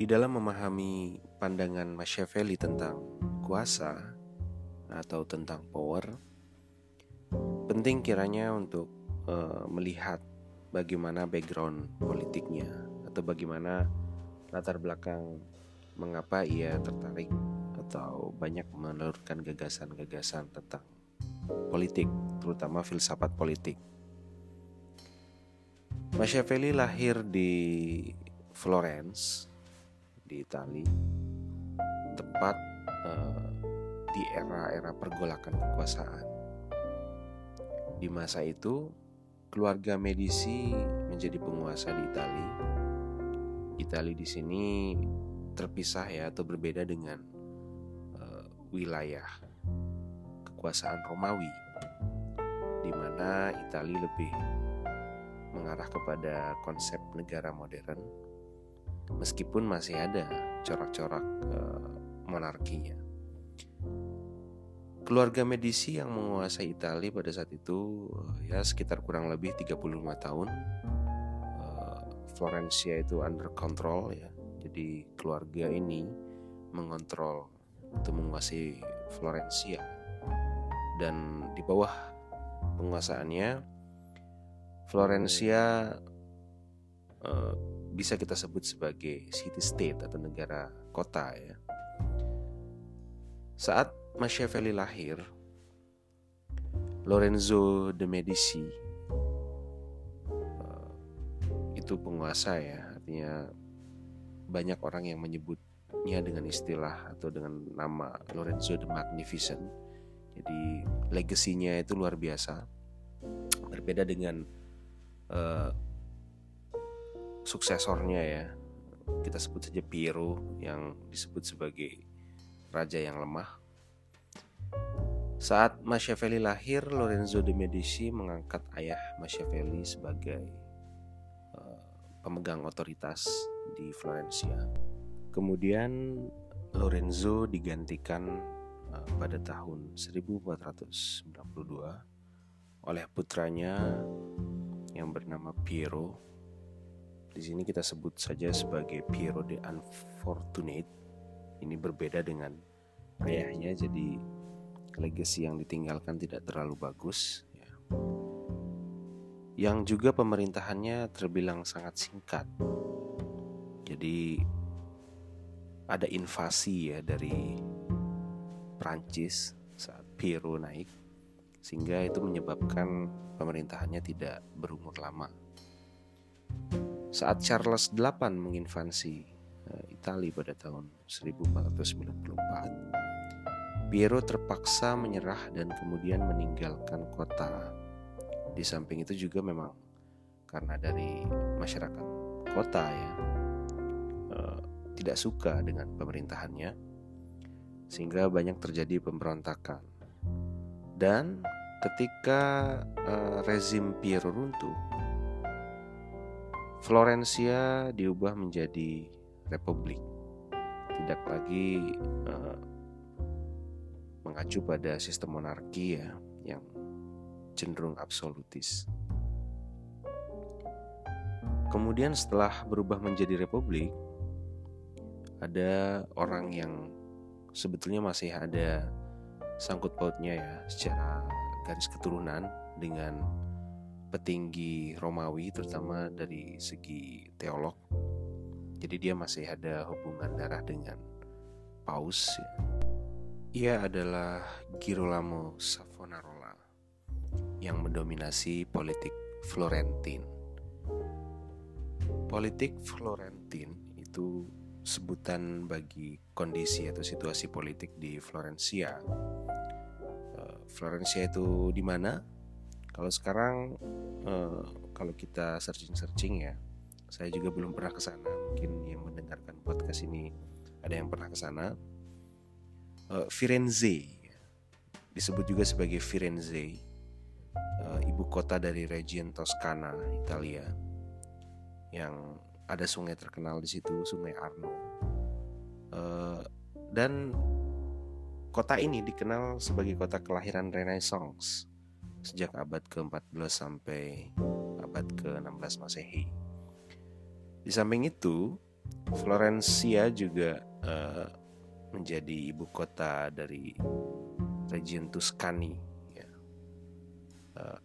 Di dalam memahami pandangan Machiavelli tentang kuasa atau tentang power, penting kiranya untuk uh, melihat bagaimana background politiknya atau bagaimana latar belakang mengapa ia tertarik atau banyak menelurkan gagasan-gagasan tentang politik, terutama filsafat politik. Machiavelli lahir di Florence, di Italia, tepat uh, di era-era pergolakan kekuasaan. Di masa itu, keluarga Medici menjadi penguasa di Italia. Italia di sini terpisah ya atau berbeda dengan uh, wilayah kekuasaan Romawi, di mana Italia lebih mengarah kepada konsep negara modern, meskipun masih ada corak-corak uh, monarkinya. Keluarga Medici yang menguasai Italia pada saat itu ya sekitar kurang lebih 35 tahun. Uh, Florencia itu under control ya. Jadi keluarga ini mengontrol atau menguasai Florencia. Dan di bawah penguasaannya Florencia uh, bisa kita sebut sebagai city state atau negara kota ya. Saat Machiavelli lahir, Lorenzo de Medici uh, itu penguasa ya, artinya banyak orang yang menyebutnya dengan istilah atau dengan nama Lorenzo the Magnificent. Jadi legasinya itu luar biasa, berbeda dengan uh, suksesornya ya. Kita sebut saja Piero yang disebut sebagai raja yang lemah saat Machiavelli lahir, Lorenzo de Medici mengangkat ayah Machiavelli sebagai uh, pemegang otoritas di Florencia. Kemudian Lorenzo digantikan uh, pada tahun 1492 oleh putranya yang bernama Piero. Di sini kita sebut saja sebagai Piero de Unfortunate. Ini berbeda dengan ayahnya jadi legacy yang ditinggalkan tidak terlalu bagus ya. yang juga pemerintahannya terbilang sangat singkat jadi ada invasi ya dari Prancis saat Piero naik sehingga itu menyebabkan pemerintahannya tidak berumur lama saat Charles VIII menginvasi eh, Italia pada tahun 1494 Piero terpaksa menyerah dan kemudian meninggalkan kota. Di samping itu juga memang karena dari masyarakat kota ya uh, tidak suka dengan pemerintahannya, sehingga banyak terjadi pemberontakan. Dan ketika uh, rezim Piero runtuh, Florencia diubah menjadi republik, tidak lagi uh, mengacu pada sistem monarki ya yang cenderung absolutis. Kemudian setelah berubah menjadi republik, ada orang yang sebetulnya masih ada sangkut pautnya ya secara garis keturunan dengan petinggi Romawi terutama dari segi teolog. Jadi dia masih ada hubungan darah dengan Paus. Ia adalah Girolamo Savonarola yang mendominasi politik Florentin. Politik Florentin itu sebutan bagi kondisi atau situasi politik di Florencia. Eh, Florencia itu di mana? Kalau sekarang eh, kalau kita searching-searching ya, saya juga belum pernah ke sana. Mungkin yang mendengarkan podcast ini ada yang pernah ke sana. Uh, Firenze. Disebut juga sebagai Firenze. Uh, ibu kota dari region Toscana Italia. Yang ada sungai terkenal di situ sungai Arno. Uh, dan kota ini dikenal sebagai kota kelahiran Renaissance sejak abad ke-14 sampai abad ke-16 Masehi. Di samping itu, Florencia juga uh, menjadi ibu kota dari region Tuscany. Ya. Uh,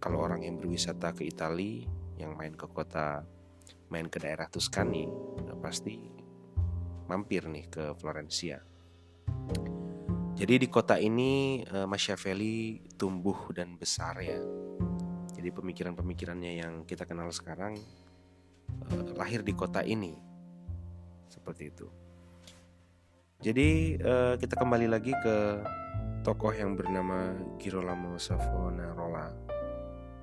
kalau orang yang berwisata ke Italia, yang main ke kota, main ke daerah Tuscany, uh, pasti mampir nih ke Florencia. Jadi di kota ini uh, Machiavelli tumbuh dan besar ya. Jadi pemikiran-pemikirannya yang kita kenal sekarang uh, lahir di kota ini. Seperti itu. Jadi uh, kita kembali lagi ke tokoh yang bernama Girolamo Savonarola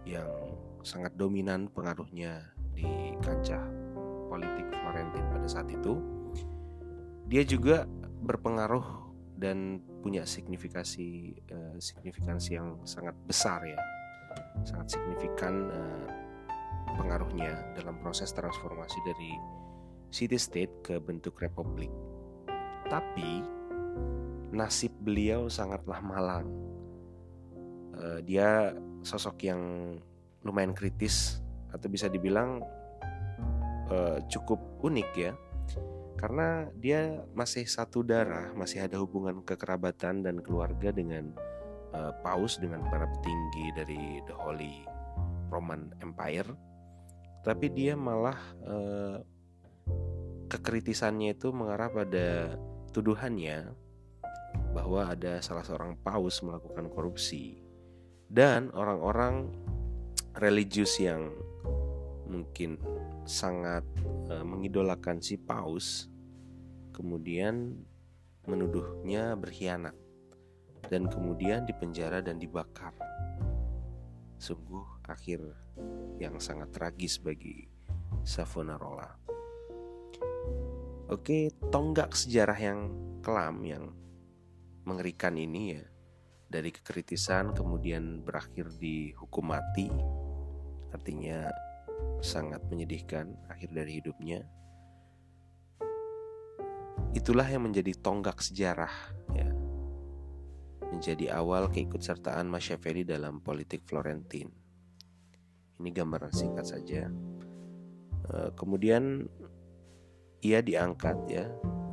yang sangat dominan pengaruhnya di kancah politik Florentin pada saat itu. Dia juga berpengaruh dan punya signifikasi uh, signifikansi yang sangat besar ya, sangat signifikan uh, pengaruhnya dalam proses transformasi dari city state ke bentuk republik. Tapi nasib beliau sangatlah malang. Uh, dia sosok yang lumayan kritis atau bisa dibilang uh, cukup unik ya, karena dia masih satu darah, masih ada hubungan kekerabatan dan keluarga dengan uh, Paus dengan para petinggi dari The Holy Roman Empire, tapi dia malah uh, kekritisannya itu mengarah pada tuduhannya bahwa ada salah seorang paus melakukan korupsi. Dan orang-orang religius yang mungkin sangat uh, mengidolakan si paus kemudian menuduhnya berkhianat dan kemudian dipenjara dan dibakar. Sungguh akhir yang sangat tragis bagi Savonarola. Oke, tonggak sejarah yang kelam yang mengerikan ini ya dari kekritisan kemudian berakhir di hukum mati artinya sangat menyedihkan akhir dari hidupnya. Itulah yang menjadi tonggak sejarah ya. Menjadi awal keikutsertaan Machiavelli dalam politik Florentin. Ini gambaran singkat saja. Eh, kemudian ia diangkat ya.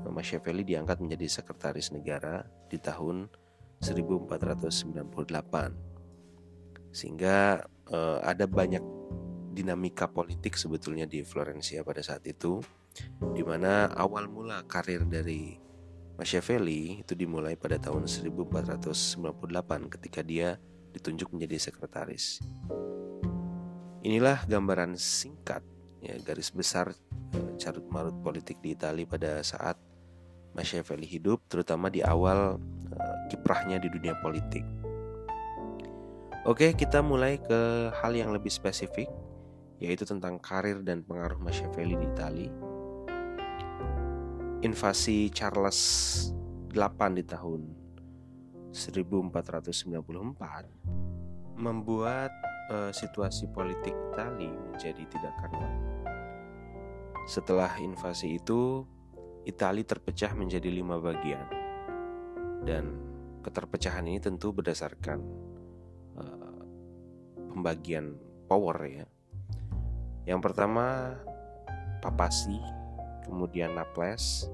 Machiavelli diangkat menjadi sekretaris negara di tahun 1498 sehingga eh, ada banyak dinamika politik sebetulnya di Florencia pada saat itu di mana awal mula karir dari Machiavelli itu dimulai pada tahun 1498 ketika dia ditunjuk menjadi sekretaris. Inilah gambaran singkat ya garis besar carut marut politik di Italia pada saat Machiavelli hidup, terutama di awal uh, kiprahnya di dunia politik. Oke, kita mulai ke hal yang lebih spesifik, yaitu tentang karir dan pengaruh Machiavelli di Italia. Invasi Charles VIII di tahun 1494 membuat uh, situasi politik Italia menjadi tidak karuan setelah invasi itu, Italia terpecah menjadi lima bagian, dan keterpecahan ini tentu berdasarkan uh, pembagian power ya. Yang pertama Papasi, kemudian Naples,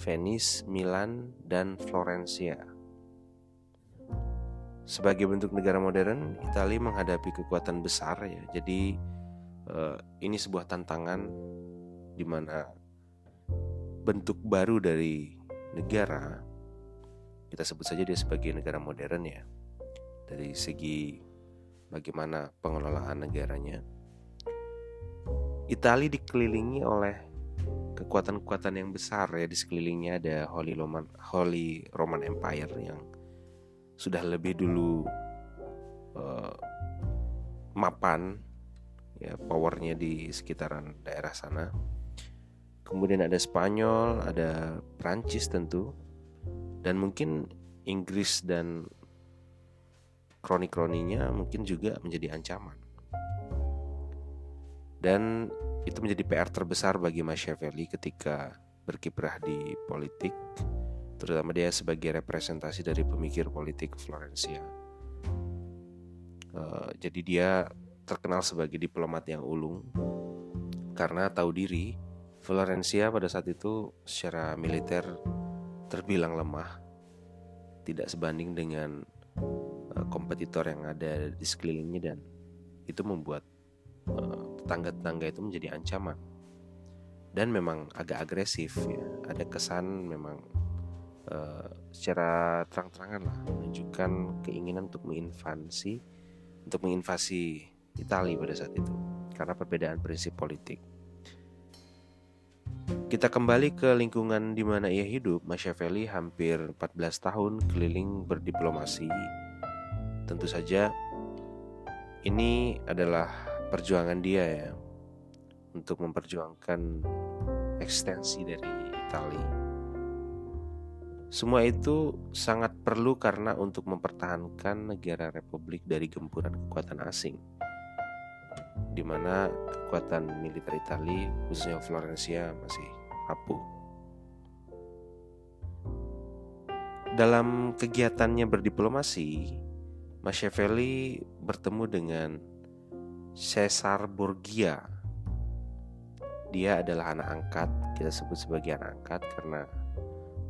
Venice, Milan, dan Florencia. Sebagai bentuk negara modern, Italia menghadapi kekuatan besar ya. Jadi uh, ini sebuah tantangan di mana bentuk baru dari negara kita sebut saja dia sebagai negara modern ya dari segi bagaimana pengelolaan negaranya Italia dikelilingi oleh kekuatan-kekuatan yang besar ya di sekelilingnya ada Holy Roman Holy Roman Empire yang sudah lebih dulu uh, mapan ya powernya di sekitaran daerah sana kemudian ada Spanyol, ada Prancis tentu, dan mungkin Inggris dan kroni-kroninya mungkin juga menjadi ancaman. Dan itu menjadi PR terbesar bagi Machiavelli ketika berkiprah di politik, terutama dia sebagai representasi dari pemikir politik Florencia. Uh, jadi dia terkenal sebagai diplomat yang ulung karena tahu diri Florencia pada saat itu secara militer terbilang lemah, tidak sebanding dengan uh, kompetitor yang ada di sekelilingnya dan itu membuat tetangga-tetangga itu menjadi ancaman. Dan memang agak agresif ya. Ada kesan memang uh, secara terang-terangan lah menunjukkan keinginan untuk menginvasi untuk menginvasi Italia pada saat itu karena perbedaan prinsip politik. Kita kembali ke lingkungan di mana ia hidup, Machiavelli hampir 14 tahun keliling berdiplomasi. Tentu saja ini adalah perjuangan dia ya untuk memperjuangkan ekstensi dari Italia. Semua itu sangat perlu karena untuk mempertahankan negara republik dari gempuran kekuatan asing di mana kekuatan militer Italia khususnya Florencia masih rapuh. Dalam kegiatannya berdiplomasi, Machiavelli bertemu dengan Caesar Borgia. Dia adalah anak angkat, kita sebut sebagai anak angkat karena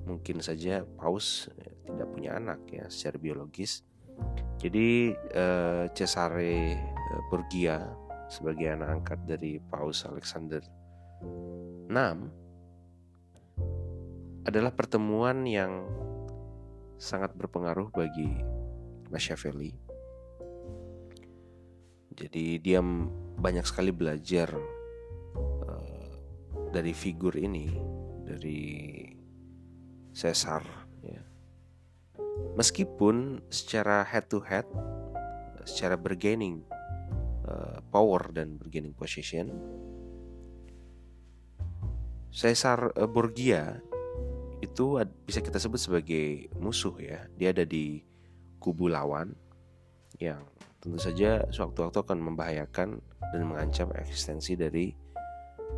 mungkin saja Paus tidak punya anak ya secara biologis. Jadi eh, Cesare eh, Borgia sebagai anak angkat dari Paus Alexander VI adalah pertemuan yang sangat berpengaruh bagi Machiavelli. Jadi dia banyak sekali belajar uh, dari figur ini, dari Caesar. Ya. Meskipun secara head to head, secara bergaining uh, power dan bergaining position, Caesar uh, Borgia itu bisa kita sebut sebagai musuh ya. Dia ada di kubu lawan yang tentu saja sewaktu-waktu akan membahayakan dan mengancam eksistensi dari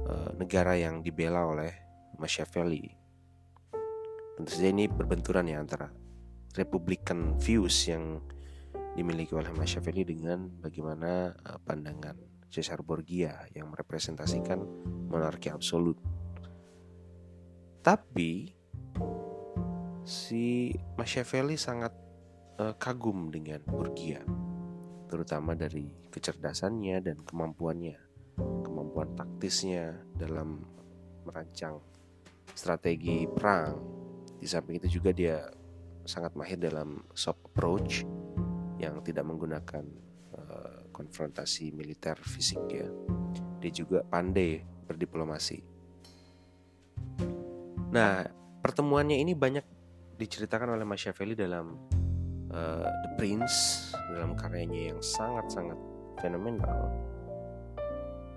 uh, negara yang dibela oleh Machiavelli. Tentu saja ini berbenturan ya antara Republican views yang dimiliki oleh Machiavelli dengan bagaimana uh, pandangan Caesar Borgia yang merepresentasikan monarki absolut. Tapi si Machiavelli sangat uh, kagum dengan Borgia, terutama dari kecerdasannya dan kemampuannya, kemampuan taktisnya dalam merancang strategi perang. Di samping itu juga dia sangat mahir dalam soft approach yang tidak menggunakan uh, konfrontasi militer fisik ya. Dia juga pandai berdiplomasi. Nah, pertemuannya ini banyak diceritakan oleh Machiavelli dalam uh, The Prince dalam karyanya yang sangat-sangat fenomenal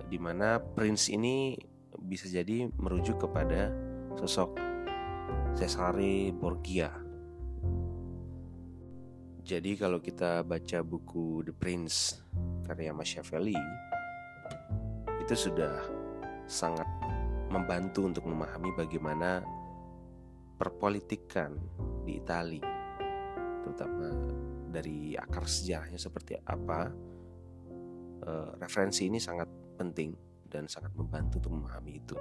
di mana Prince ini bisa jadi merujuk kepada sosok Cesare Borgia. Jadi kalau kita baca buku The Prince karya Machiavelli itu sudah sangat membantu untuk memahami bagaimana perpolitikan di Italia terutama dari akar sejarahnya seperti apa e, referensi ini sangat penting dan sangat membantu untuk memahami itu.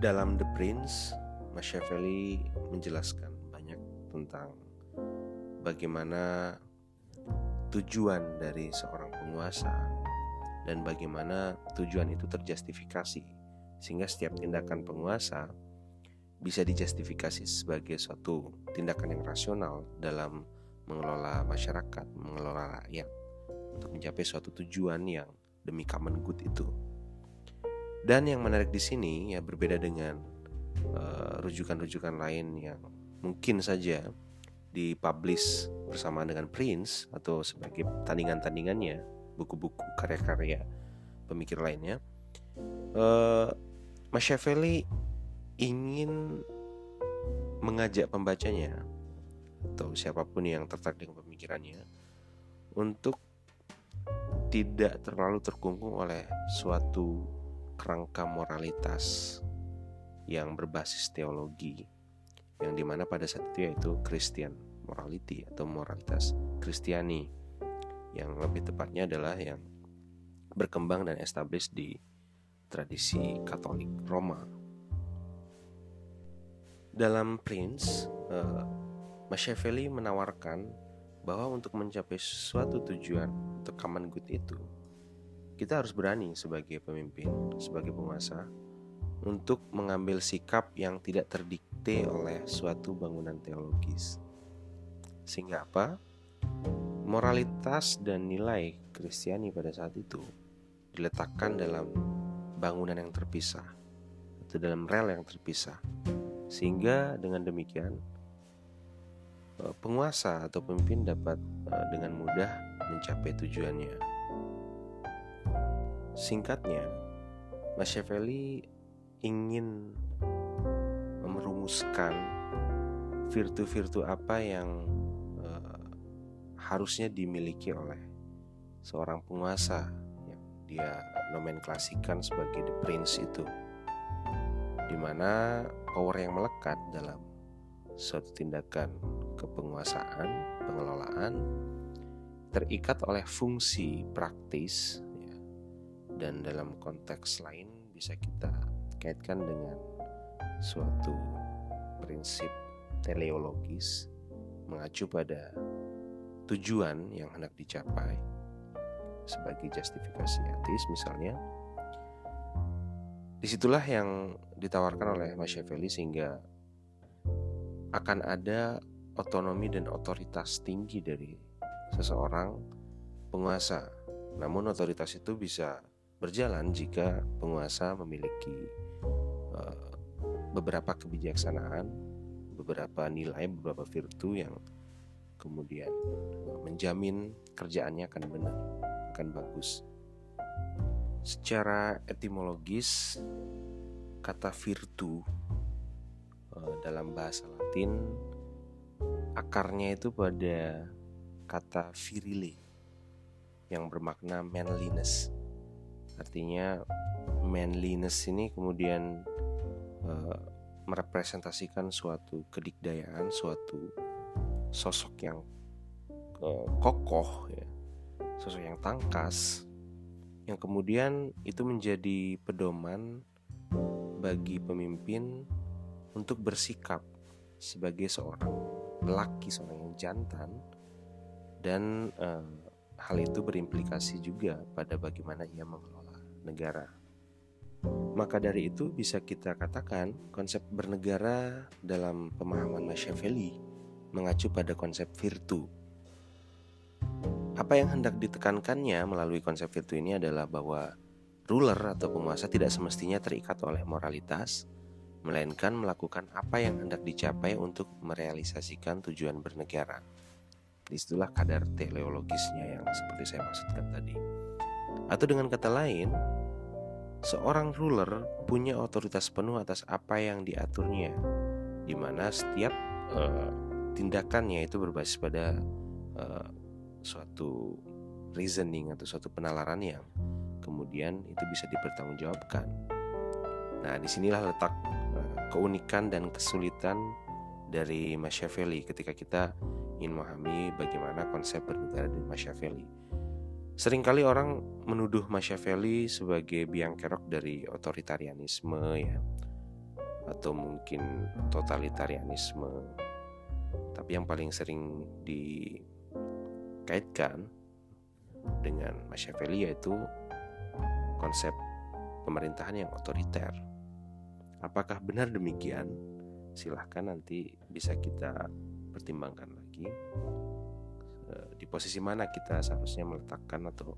Dalam The Prince Machiavelli menjelaskan banyak tentang bagaimana tujuan dari seorang penguasa dan bagaimana tujuan itu terjustifikasi. Sehingga setiap tindakan penguasa bisa dijustifikasi sebagai suatu tindakan yang rasional dalam mengelola masyarakat, mengelola rakyat untuk mencapai suatu tujuan yang demi common good itu. Dan yang menarik di sini ya berbeda dengan eh, rujukan-rujukan uh, lain yang mungkin saja dipublish bersama dengan Prince atau sebagai tandingan-tandingannya, buku-buku karya-karya pemikir lainnya. Uh, Machiavelli ingin mengajak pembacanya atau siapa pun yang tertarik dengan pemikirannya untuk tidak terlalu terkungkung oleh suatu kerangka moralitas yang berbasis teologi yang di mana pada saat itu yaitu Christian morality atau moralitas Kristiani yang lebih tepatnya adalah yang berkembang dan established di tradisi Katolik Roma. Dalam Prince, uh, Machiavelli menawarkan bahwa untuk mencapai suatu tujuan atau common good itu, kita harus berani sebagai pemimpin, sebagai penguasa, untuk mengambil sikap yang tidak terdikte oleh suatu bangunan teologis. Sehingga apa? Moralitas dan nilai Kristiani pada saat itu diletakkan dalam bangunan yang terpisah atau dalam rel yang terpisah. Sehingga dengan demikian eh, penguasa atau pemimpin dapat eh, dengan mudah mencapai tujuannya. Singkatnya, Machiavelli ingin merumuskan virtu-virtu apa yang uh, harusnya dimiliki oleh seorang penguasa yang dia nomenklasikan sebagai the prince itu di mana power yang melekat dalam suatu tindakan kepenguasaan, pengelolaan terikat oleh fungsi praktis ya, dan dalam konteks lain bisa kita kaitkan dengan suatu prinsip teleologis mengacu pada tujuan yang hendak dicapai sebagai justifikasi etis misalnya di situlah yang ditawarkan oleh Machiavelli sehingga akan ada otonomi dan otoritas tinggi dari seseorang penguasa namun otoritas itu bisa berjalan jika penguasa memiliki beberapa kebijaksanaan, beberapa nilai, beberapa virtu yang kemudian menjamin kerjaannya akan benar, akan bagus. Secara etimologis, kata virtu eh, dalam bahasa Latin akarnya itu pada kata virile yang bermakna manliness. Artinya manliness ini kemudian uh, merepresentasikan suatu kedikdayaan, suatu sosok yang uh, kokoh, ya, sosok yang tangkas, yang kemudian itu menjadi pedoman bagi pemimpin untuk bersikap sebagai seorang lelaki, seorang yang jantan, dan uh, hal itu berimplikasi juga pada bagaimana ia mengelola negara. Maka dari itu bisa kita katakan konsep bernegara dalam pemahaman Machiavelli mengacu pada konsep virtu. Apa yang hendak ditekankannya melalui konsep virtu ini adalah bahwa ruler atau penguasa tidak semestinya terikat oleh moralitas, melainkan melakukan apa yang hendak dicapai untuk merealisasikan tujuan bernegara. Di situlah kadar teleologisnya yang seperti saya maksudkan tadi. Atau dengan kata lain, Seorang ruler punya otoritas penuh atas apa yang diaturnya, di mana setiap uh, tindakannya itu berbasis pada uh, suatu reasoning atau suatu penalaran yang kemudian itu bisa dipertanggungjawabkan. Nah, di sinilah letak uh, keunikan dan kesulitan dari Machiavelli ketika kita ingin memahami bagaimana konsep bernegara dari Machiavelli. Seringkali orang menuduh Machiavelli sebagai biang kerok dari otoritarianisme ya atau mungkin totalitarianisme. Tapi yang paling sering dikaitkan dengan Machiavelli yaitu konsep pemerintahan yang otoriter. Apakah benar demikian? Silahkan nanti bisa kita pertimbangkan lagi. Eh, di posisi mana kita seharusnya meletakkan atau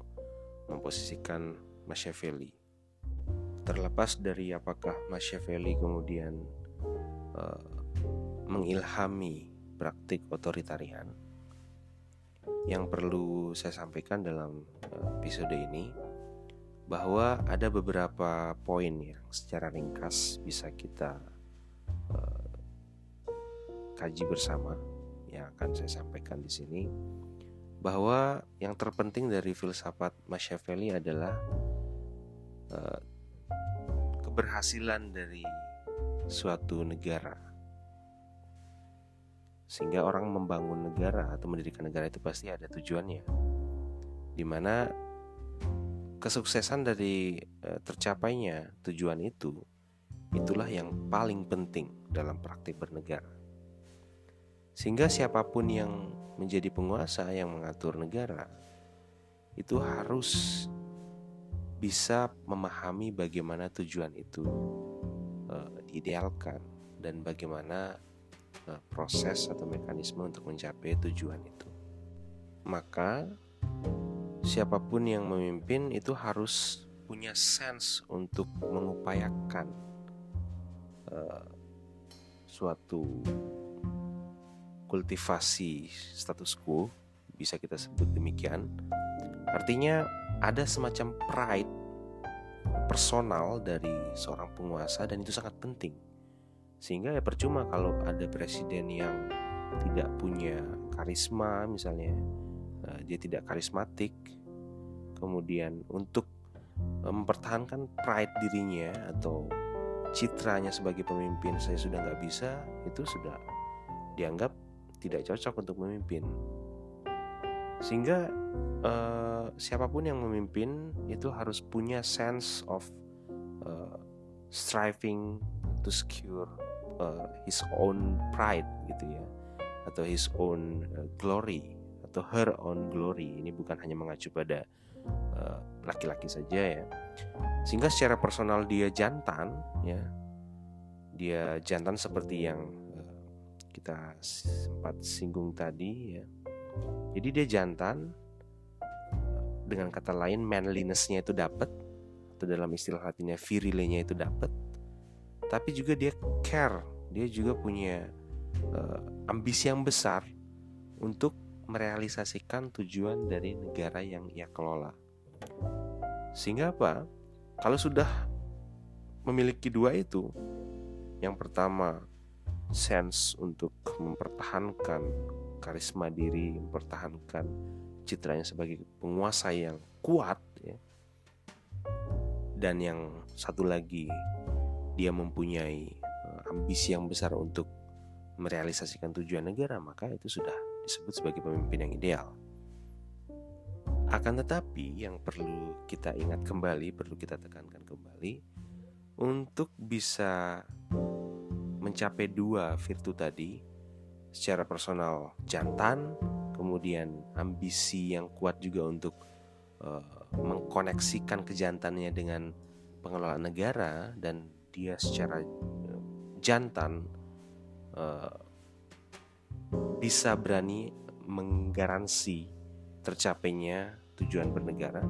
memposisikan Machiavelli. Terlepas dari apakah Machiavelli kemudian uh, mengilhami praktik otoritarian, yang perlu saya sampaikan dalam uh, episode ini bahwa ada beberapa poin yang secara ringkas bisa kita uh, kaji bersama yang akan saya sampaikan di sini bahwa yang terpenting dari filsafat Machiavelli adalah uh, keberhasilan dari suatu negara. Sehingga orang membangun negara atau mendirikan negara itu pasti ada tujuannya. Di mana kesuksesan dari uh, tercapainya tujuan itu itulah yang paling penting dalam praktik bernegara. Sehingga siapa pun yang menjadi penguasa yang mengatur negara itu harus bisa memahami bagaimana tujuan itu uh, diidealkan dan bagaimana uh, proses atau mekanisme untuk mencapai tujuan itu. Maka siapa pun yang memimpin itu harus punya sense untuk mengupayakan uh, suatu kultivasi status quo bisa kita sebut demikian artinya ada semacam pride personal dari seorang penguasa dan itu sangat penting sehingga ya percuma kalau ada presiden yang tidak punya karisma misalnya uh, dia tidak karismatik. Kemudian untuk uh, mempertahankan pride dirinya atau citranya sebagai pemimpin saya sudah nggak bisa itu sudah dianggap tidak cocok untuk memimpin. Sehingga uh, siapa pun yang memimpin itu harus punya sense of uh, striving to secure uh, his own pride gitu ya. Atau his own uh, glory. Atau her own glory. Ini bukan hanya mengacu pada laki-laki uh, saja ya. Sehingga secara personal dia jantan ya. Dia jantan seperti yang uh, kita sempat singgung tadi ya. Jadi dia jantan dengan kata lain manlinessnya itu dapat atau dalam istilah latinnya virilenya itu dapat tapi juga dia care. Dia juga punya uh, ambisi yang besar untuk merealisasikan tujuan dari negara yang ia kelola. Sehingga apa? Kalau sudah memiliki dua itu, yang pertama sense untuk mempertahankan karisma diri, mempertahankan citranya sebagai penguasa yang kuat ya. Dan yang satu lagi dia mempunyai eh, ambisi yang besar untuk merealisasikan tujuan negara, maka itu sudah disebut sebagai pemimpin yang ideal. Akan tetapi yang perlu kita ingat kembali, perlu kita tekankan kembali untuk bisa mencapai dua virtu tadi secara personal jantan, kemudian ambisi yang kuat juga untuk uh, mengkoneksikan kejantannya dengan pengelolaan negara dan dia secara uh, jantan uh, bisa berani menggaransi tercapainya tujuan bernegara,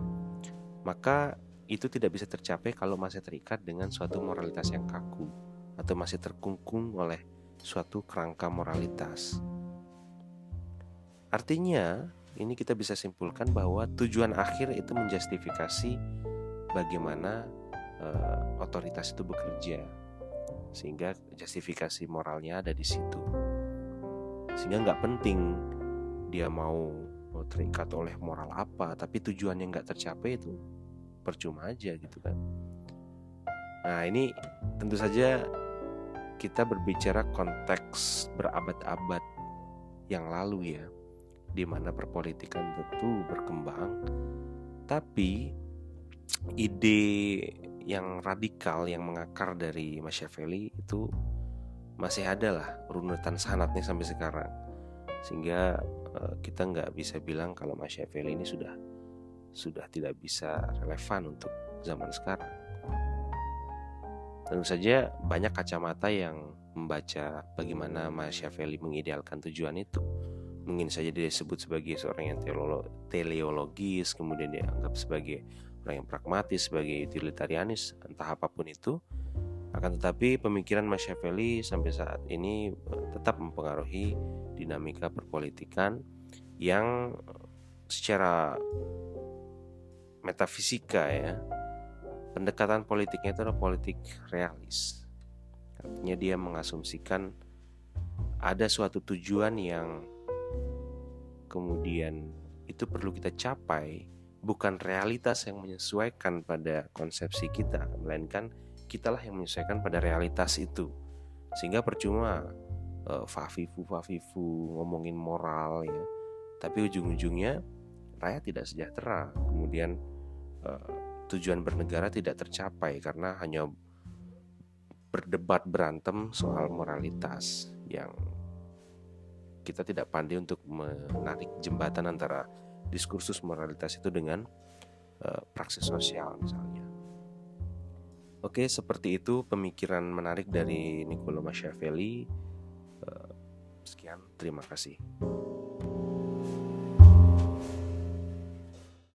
maka itu tidak bisa tercapai kalau masih terikat dengan suatu moralitas yang kaku atau masih terkungkung oleh suatu kerangka moralitas. Artinya, ini kita bisa simpulkan bahwa tujuan akhir itu menjustifikasi bagaimana uh, otoritas itu bekerja, sehingga justifikasi moralnya ada di situ. Sehingga nggak penting dia mau terikat oleh moral apa tapi tujuan yang nggak tercapai itu percuma aja gitu kan nah ini tentu saja kita berbicara konteks berabad-abad yang lalu ya di mana perpolitikan tentu berkembang tapi ide yang radikal yang mengakar dari Machiavelli itu masih ada lah runutan sanatnya sampai sekarang sehingga uh, kita nggak bisa bilang kalau Machiavelli ini sudah sudah tidak bisa relevan untuk zaman sekarang. Tentu saja banyak kacamata yang membaca bagaimana Machiavelli mengidealkan tujuan itu. Mungkin saja dia disebut sebagai seorang yang teleologis, kemudian dianggap sebagai orang yang pragmatis, sebagai utilitarianis, entah apa pun itu. Akan tetapi pemikiran Machiavelli sampai saat ini eh, tetap mempengaruhi dinamika perpolitikan yang secara metafisika ya pendekatan politiknya itu adalah politik realis artinya dia mengasumsikan ada suatu tujuan yang kemudian itu perlu kita capai bukan realitas yang menyesuaikan pada konsepsi kita melainkan kitalah yang menyesuaikan pada realitas itu. Sehingga percuma uh, fafifu fafifu ngomongin moral ya. Tapi ujung-ujungnya rakyat tidak sejahtera. Kemudian uh, tujuan bernegara tidak tercapai karena hanya berdebat berantem soal moralitas yang kita tidak pandai untuk menarik jembatan antara diskursus moralitas itu dengan uh, praksis sosial misalnya. Oke, seperti itu pemikiran menarik dari Niccolo Machiavelli. Uh, sekian, terima kasih.